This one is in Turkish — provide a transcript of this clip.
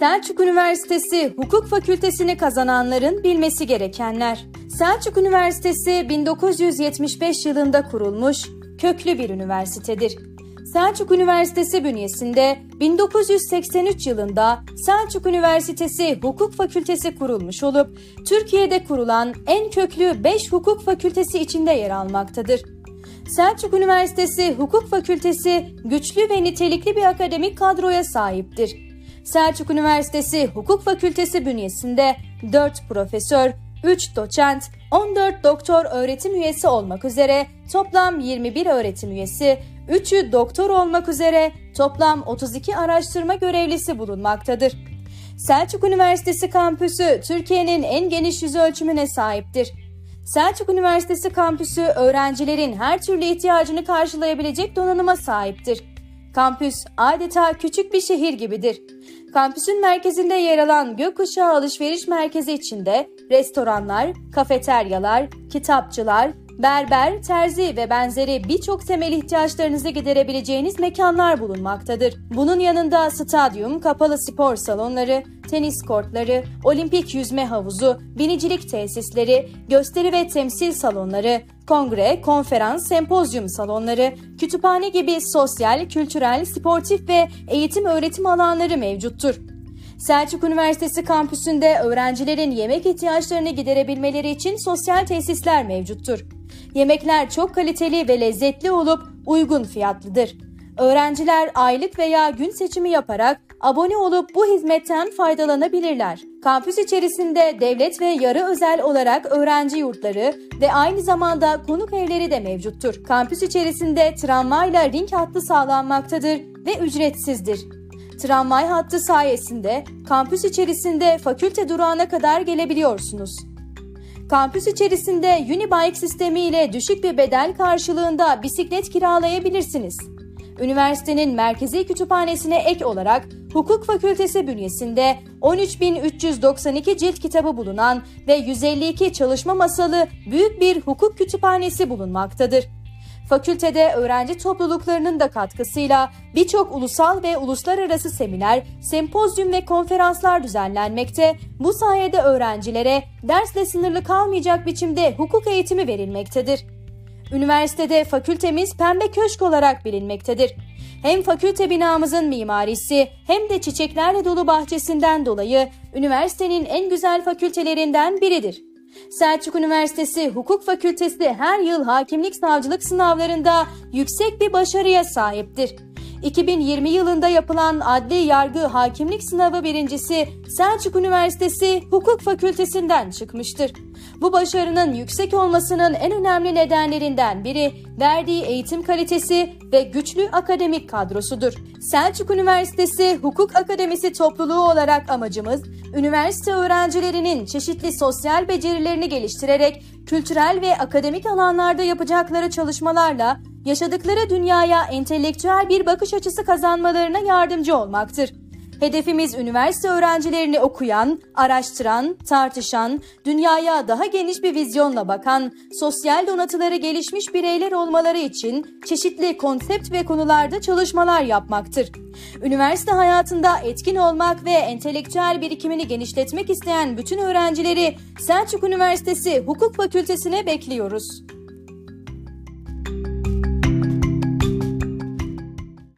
Selçuk Üniversitesi Hukuk Fakültesini kazananların bilmesi gerekenler. Selçuk Üniversitesi 1975 yılında kurulmuş, köklü bir üniversitedir. Selçuk Üniversitesi bünyesinde 1983 yılında Selçuk Üniversitesi Hukuk Fakültesi kurulmuş olup Türkiye'de kurulan en köklü 5 hukuk fakültesi içinde yer almaktadır. Selçuk Üniversitesi Hukuk Fakültesi güçlü ve nitelikli bir akademik kadroya sahiptir. Selçuk Üniversitesi Hukuk Fakültesi bünyesinde 4 profesör, 3 doçent, 14 doktor öğretim üyesi olmak üzere toplam 21 öğretim üyesi, 3'ü doktor olmak üzere toplam 32 araştırma görevlisi bulunmaktadır. Selçuk Üniversitesi kampüsü Türkiye'nin en geniş yüz ölçümüne sahiptir. Selçuk Üniversitesi kampüsü öğrencilerin her türlü ihtiyacını karşılayabilecek donanıma sahiptir. Kampüs adeta küçük bir şehir gibidir. Kampüsün merkezinde yer alan Gökkuşağı Alışveriş Merkezi içinde restoranlar, kafeteryalar, kitapçılar, berber, terzi ve benzeri birçok temel ihtiyaçlarınızı giderebileceğiniz mekanlar bulunmaktadır. Bunun yanında stadyum, kapalı spor salonları, tenis kortları, olimpik yüzme havuzu, binicilik tesisleri, gösteri ve temsil salonları, kongre, konferans, sempozyum salonları, kütüphane gibi sosyal, kültürel, sportif ve eğitim öğretim alanları mevcuttur. Selçuk Üniversitesi kampüsünde öğrencilerin yemek ihtiyaçlarını giderebilmeleri için sosyal tesisler mevcuttur. Yemekler çok kaliteli ve lezzetli olup uygun fiyatlıdır. Öğrenciler aylık veya gün seçimi yaparak abone olup bu hizmetten faydalanabilirler. Kampüs içerisinde devlet ve yarı özel olarak öğrenci yurtları ve aynı zamanda konuk evleri de mevcuttur. Kampüs içerisinde tramvayla ring hattı sağlanmaktadır ve ücretsizdir. Tramvay hattı sayesinde kampüs içerisinde fakülte durağına kadar gelebiliyorsunuz. Kampüs içerisinde Unibike sistemi ile düşük bir bedel karşılığında bisiklet kiralayabilirsiniz. Üniversitenin merkezi kütüphanesine ek olarak Hukuk Fakültesi bünyesinde 13.392 cilt kitabı bulunan ve 152 çalışma masalı büyük bir hukuk kütüphanesi bulunmaktadır. Fakültede öğrenci topluluklarının da katkısıyla birçok ulusal ve uluslararası seminer, sempozyum ve konferanslar düzenlenmekte. Bu sayede öğrencilere dersle sınırlı kalmayacak biçimde hukuk eğitimi verilmektedir. Üniversitede fakültemiz Pembe Köşk olarak bilinmektedir. Hem fakülte binamızın mimarisi hem de çiçeklerle dolu bahçesinden dolayı üniversitenin en güzel fakültelerinden biridir. Selçuk Üniversitesi Hukuk Fakültesi her yıl hakimlik savcılık sınavlarında yüksek bir başarıya sahiptir. 2020 yılında yapılan adli yargı hakimlik sınavı birincisi Selçuk Üniversitesi Hukuk Fakültesinden çıkmıştır. Bu başarının yüksek olmasının en önemli nedenlerinden biri verdiği eğitim kalitesi ve güçlü akademik kadrosudur. Selçuk Üniversitesi Hukuk Akademisi topluluğu olarak amacımız, üniversite öğrencilerinin çeşitli sosyal becerilerini geliştirerek kültürel ve akademik alanlarda yapacakları çalışmalarla yaşadıkları dünyaya entelektüel bir bakış açısı kazanmalarına yardımcı olmaktır. Hedefimiz üniversite öğrencilerini okuyan, araştıran, tartışan, dünyaya daha geniş bir vizyonla bakan, sosyal donatıları gelişmiş bireyler olmaları için çeşitli konsept ve konularda çalışmalar yapmaktır. Üniversite hayatında etkin olmak ve entelektüel birikimini genişletmek isteyen bütün öğrencileri Selçuk Üniversitesi Hukuk Fakültesine bekliyoruz.